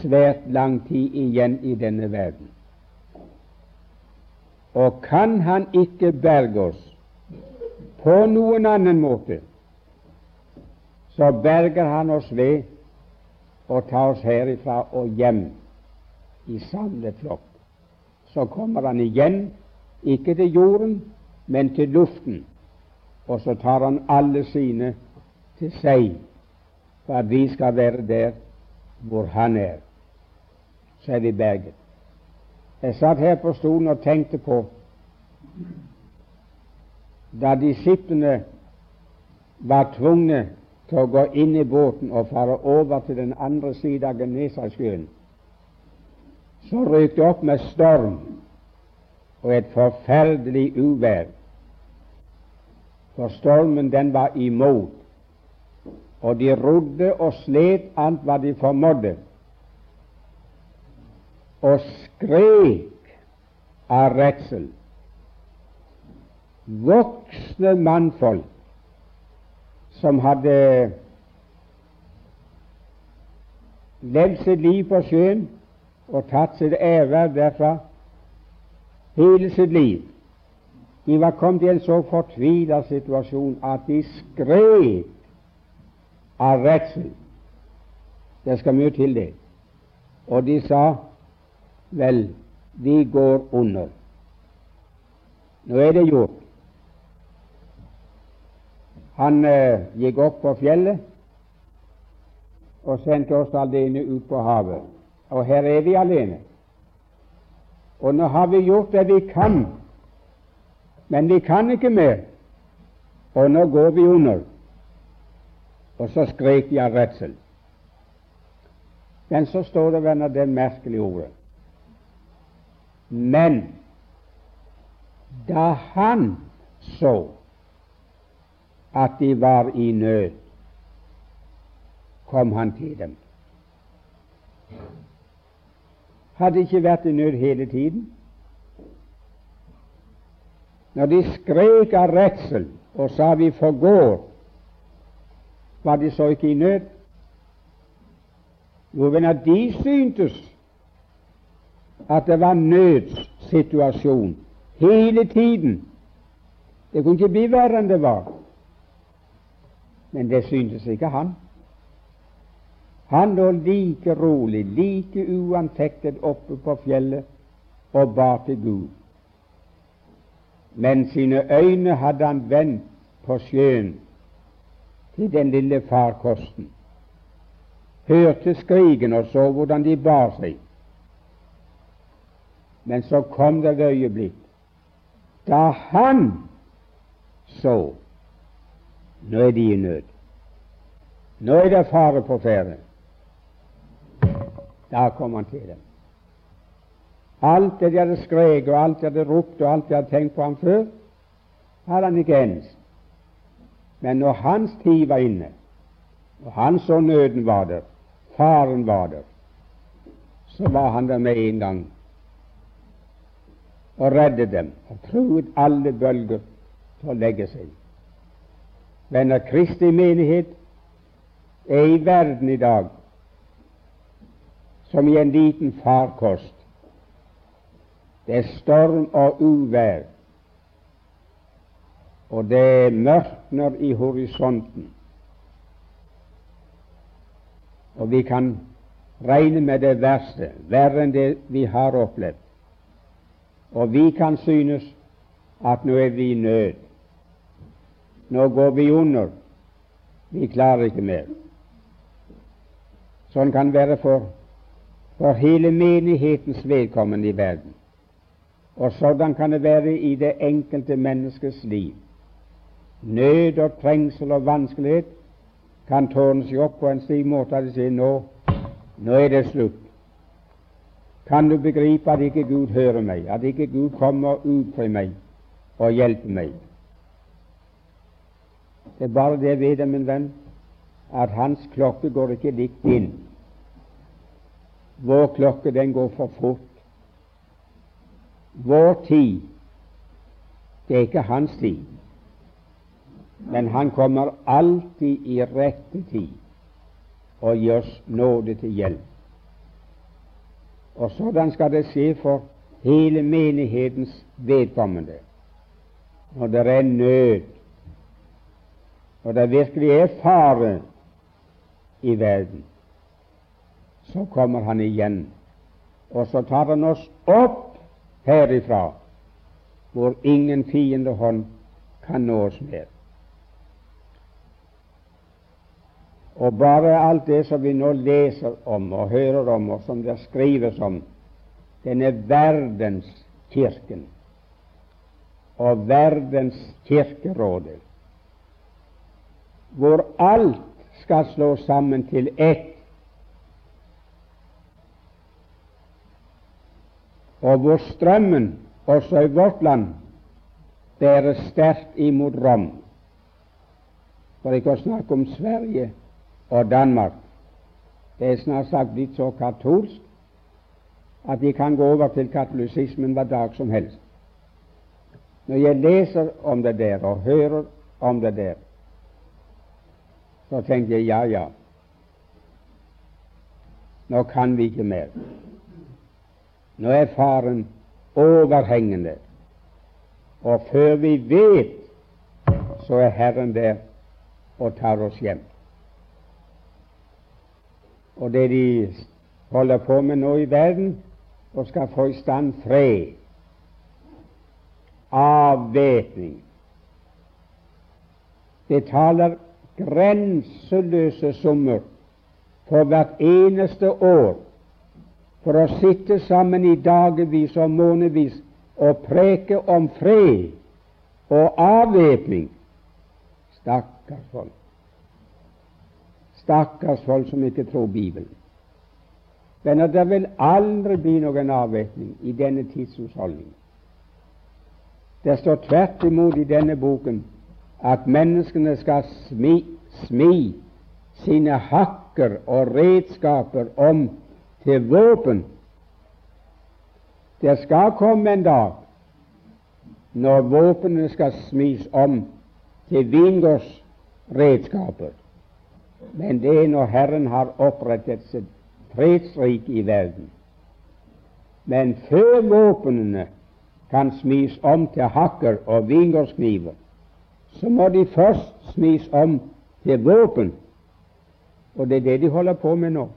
svært lang tid igjen i denne verden. Og kan Han ikke berge oss på noen annen måte, så berger Han oss ved å ta oss herifra og hjem i samlet flokk. Så kommer Han igjen, ikke til jorden, men til luften, og så tar Han alle sine til seg, for at vi skal være der hvor Han er så er vi berget. Jeg satt her på stolen og tenkte på da disiplene var tvungne til å gå inn i båten og fare over til den andre siden av Genesasjøen, så røk det opp med storm og et forferdelig uvær. For stormen, den var imot, og de rodde og slet alt hva de formådde og skrek av redsel. Voksne mannfolk som hadde levd sitt liv på sjøen og tatt sitt ære derfra hele sitt liv. De var kommet i en så fortvila situasjon at de skrek av redsel. Det skal mye til, det. Og de sa vel, vi går under. Nå er det gjort. Han eh, gikk opp på fjellet og sendte oss alene ut på havet. Og her er vi alene. Og nå har vi gjort det vi kan, men vi kan ikke mer. Og nå går vi under. Og så skrek de av redsel. Men så står det, venner, det merkelige ordet. Men da han så at de var i nød, kom han til dem. Hadde ikke vært i nød hele tiden? Når de skrek av redsel og sa 'vi forgår', var de så ikke i nød? Jo, venner, de syntes at det var nødssituasjon hele tiden. Det kunne ikke bli verre enn det var. Men det syntes ikke han. Han lå like rolig, like uanfektet oppe på fjellet og ba til Gud. Men sine øyne hadde han vendt på sjøen, til den lille farkosten. Hørte skrigen og så hvordan de bar seg. Men så kom det et øyeblikk da han så nå er de i nød. Nå er det fare på ferde. Da kom han til dem. Alt det de hadde skreket, og alt de hadde ropt, og alt de hadde tenkt på ham før, hadde han ikke ens. Men når hans tid var inne, og han så nøden var der, faren var der, så var han der med en gang og reddet dem og truet alle bølger til å legge seg. Venner, Kristi menighet er i verden i dag som i en liten farkost. Det er storm og uvær, og det mørkner i horisonten. Og vi kan regne med det verste, verre enn det vi har opplevd. Og vi kan synes at nå er vi i nød. Nå går vi under. Vi klarer ikke mer. Sånn kan være for for hele menighetens vedkommende i verden. Og sådan kan det være i det enkelte menneskets liv. Nød og trengsel og vanskelighet kan tårne seg opp på en slik måte at de sier nå, nå er det slutt. Kan du begripe at ikke Gud hører meg, at ikke Gud kommer ut for meg og hjelper meg? Det er bare det ved det, min venn, at hans klokke går ikke likt inn. Vår klokke, den går for fort. Vår tid, det er ikke hans tid, men han kommer alltid i rette tid og gir oss nåde til hjelp. Og sådan skal det skje for hele menighetens vedkommende. Når det er nød, når det virkelig er fare i verden, så kommer han igjen, og så tar han oss opp herifra, hvor ingen fiendehånd kan nå oss mer. Og bare alt det som vi nå leser om og hører om, og som det skrives om, denne verdens kirken og verdens kirkerådet, hvor alt skal slås sammen til ett og hvor strømmen også i vårt land bærer sterkt imot Rom, for ikke å snakke om Sverige og Danmark. Det er snart sagt blitt så katolsk at de kan gå over til katolisismen hver dag som helst. Når jeg leser om det der og hører om det der, så tenker jeg ja, ja, nå kan vi ikke mer. Nå er faren overhengende, og før vi vet, så er Herren der og tar oss hjem. og det de holder på med nå i verden, og skal få i stand fred, avvæpning, taler grenseløse summer for hvert eneste år for å sitte sammen i dagevis og månedvis og preke om fred og avvæpning. Stakkars folk. Stakkars folk som ikke tror Bibelen. Men det vil aldri bli noen avvæpning i denne tidshusholdning. Det står tvert imot i denne boken at menneskene skal smi, smi sine hakker og redskaper om til våpen. Det skal komme en dag når våpnene skal smis om til vingårdsredskaper. Men det er når Herren har opprettet sitt fredsrike i verden. Men før våpnene kan smis om til hakker og vingårdskniver, så må de først smis om til våpen. Og det er det de holder på med nå.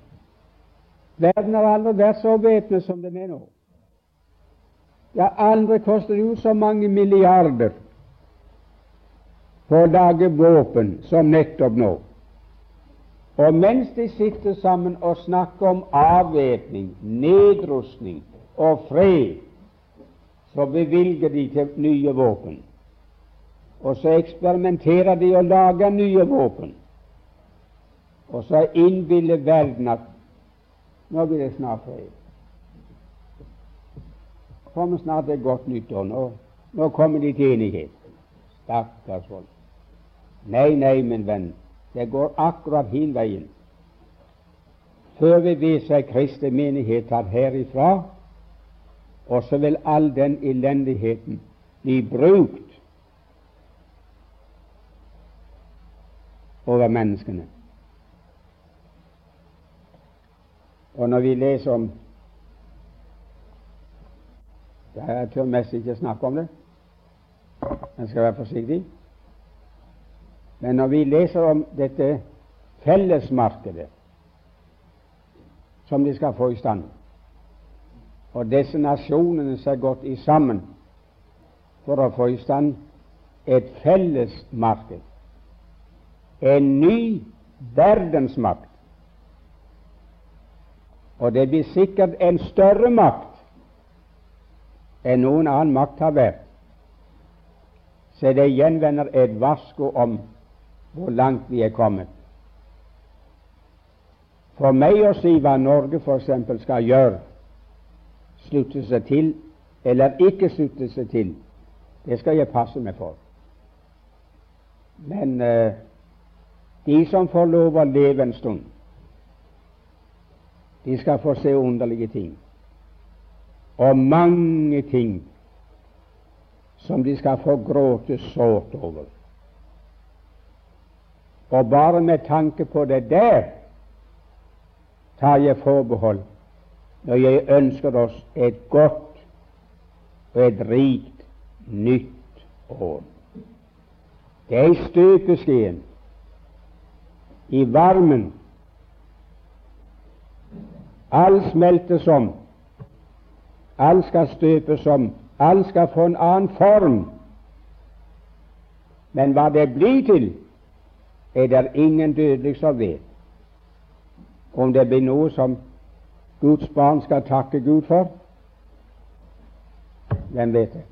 Verden har aldri vært så væpnet som den er nå. Ja, aldri aldri kostet jo så mange milliarder på å lage våpen som nettopp nå. Og mens de sitter sammen og snakker om avvæpning, nedrustning og fred, så bevilger de til nye våpen. Og så eksperimenterer de og lager nye våpen. Og så innbiller verden at nå blir det snart fred. Kommer snart et godt nyttår. Nå, nå kommer de til enighet. Stakkars folk. Nei, nei, min venn, det går akkurat hin veien. Før vi viser kristen menighet tatt herifra, og så vil all den elendigheten bli brukt over menneskene. Og når vi leser om Jeg tør mest ikke snakke om det. Jeg skal være forsiktig. Men når vi leser om dette fellesmarkedet som de skal få i stand, og disse nasjonene som har gått i sammen for å få i stand et fellesmarked, en ny verdensmakt. Og det blir sikkert en større makt enn noen annen makt har vært. Så det gjenvender et varsko om hvor langt vi er kommet. For meg å si hva Norge f.eks. skal gjøre, slutte seg til eller ikke slutte seg til, det skal jeg passe meg for. Men uh, de som får lov å leve en stund, de skal få se underlige ting. Og mange ting som de skal få gråte sårt over. Og bare med tanke på det der tar jeg forbehold når jeg ønsker oss et godt og et rikt nytt år. Det er i støpeskjeen i varmen. Alt smeltes om. Alt skal støpes om. Alt skal få en annen form. Men hva det blir til, er det ingen dødelig som vet. Om det blir noe som Guds barn skal takke Gud for, hvem vet det?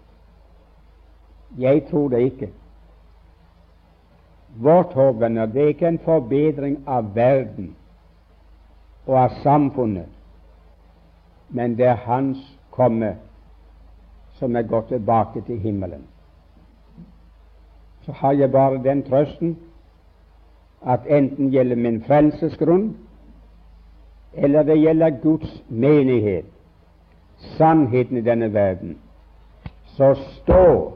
Jeg tror det ikke. Vårt håp det er ikke en forbedring av verden og av samfunnet, men det er Hans komme som er gått tilbake til himmelen. Så har jeg bare den trøsten at enten gjelder min frelsesgrunn, eller det gjelder Guds menighet, sannheten i denne verden, så stå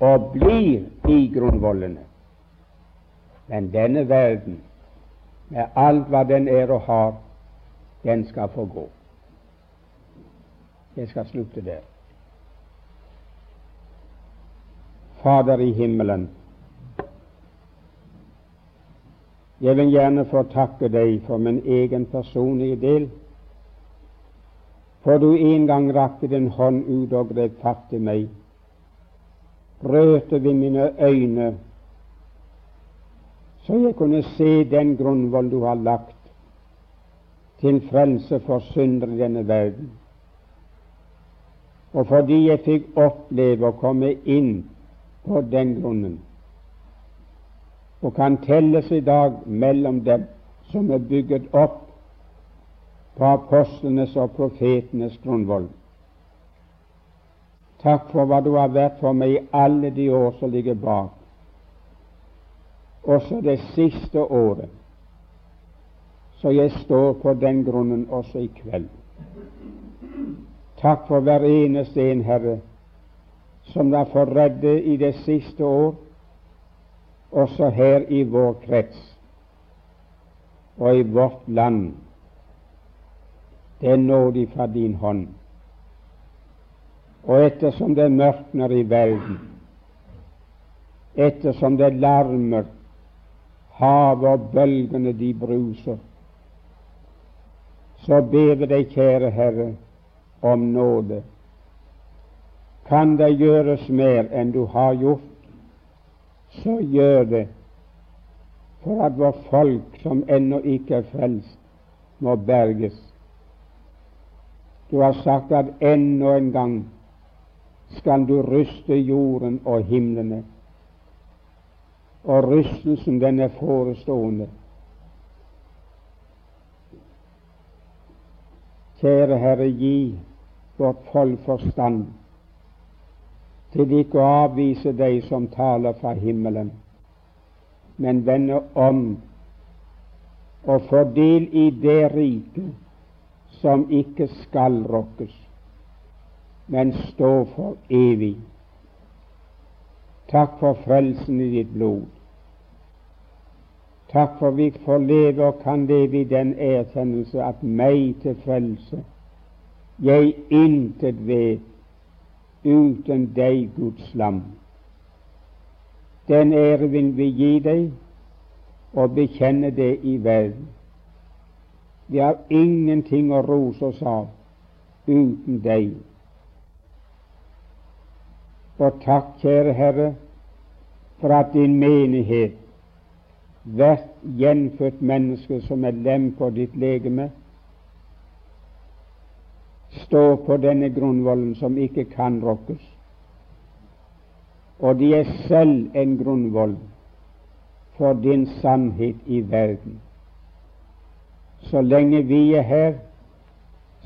og blir i grunnvollene. Men denne verden, med alt hva den er og har, den skal få gå. Jeg skal slutte der. Fader i himmelen, Jeg vil gjerne få takke deg for min egen personlige del, for du en gang rakte din hånd ut og grep fatt i meg, rørte ved mine øyne, så jeg kunne se den grunnvoll du har lagt til frelse for syndere i denne verden. Og fordi jeg fikk oppleve å komme inn på den grunnen, og kan telles i dag mellom dem som er bygget opp på apostlenes og profetenes grunnvoll. Takk for hva du har vært for meg i alle de år som ligger bak, også det siste året. Så jeg står på den grunnen også i kveld. Takk for hver eneste en, Herre, som da får redde i det siste år, også her i vår krets og i vårt land. Det er nådig fra din hånd. Og ettersom det mørkner i verden, ettersom det larmer, havet og bølgene de bruser, så ber vi deg, kjære Herre, om nåde. Kan det gjøres mer enn du har gjort? så gjør det for at vårt folk som ennå ikke er frelst, må berges. Du har sagt at ennå en gang skal du ryste jorden og himlene, og rystelsen den er forestående. Kjære Herre, gi vårt folk forstand til ikke å avvise deg som taler fra himmelen, men vende om og få del i det riket som ikke skal rokkes, men stå for evig. Takk for frelsen i ditt blod. Takk for vi får leve og kan leve i den erkjennelse at meg til frelse jeg intet vet uten deg, Guds lam. Den ære vil vi gi deg og bekjenne det i verden. Vi har ingenting å rose oss av uten deg. Og takk, kjære Herre, for at din menighet, hvert gjenfødt menneske som er lem på ditt legeme, står på denne grunnvollen som ikke kan rokkes. Og de er selv en grunnvoll for din sannhet i verden. Så lenge vi er her,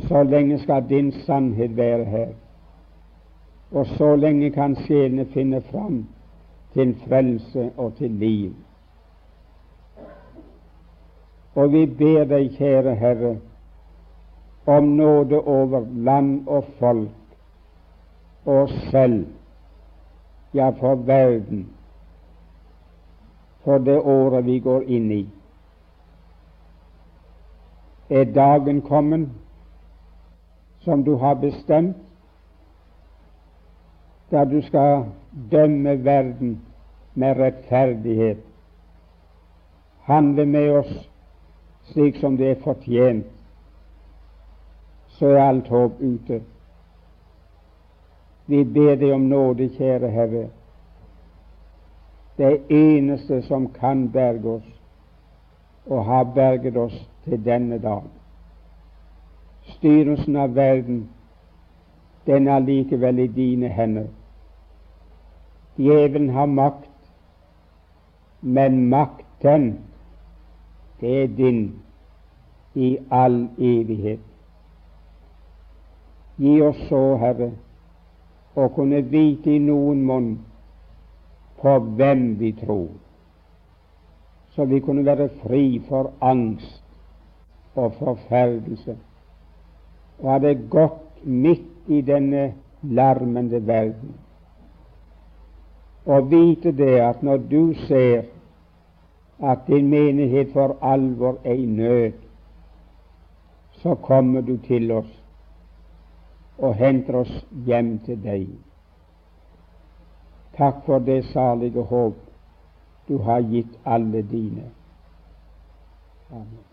så lenge skal din sannhet være her. Og så lenge kan sjelene finne fram til frelse og til liv. Og vi ber deg, kjære Herre, om nåde over land og folk og selv, ja, for verden, for det året vi går inn i. Er dagen kommet som du har bestemt, da du skal dømme verden med rettferdighet, handle med oss slik som det er fortjent, så er alt håp ute. Vi ber deg om nåde, kjære Herre. Det eneste som kan berge oss, og har berget oss til denne dag. Styrelsen av verden, den er likevel i dine hender. Djevelen har makt, men makten, det er din i all evighet. Gi oss så, Herre, å kunne vite i noen monn på hvem vi tror, så vi kunne være fri for angst og forferdelse, og ha det godt midt i denne larmende verden. Og vite det at når du ser at din menighet for alvor er i nød, så kommer du til oss og henter oss hjem til deg. Takk for det salige håp du har gitt alle dine. Amen.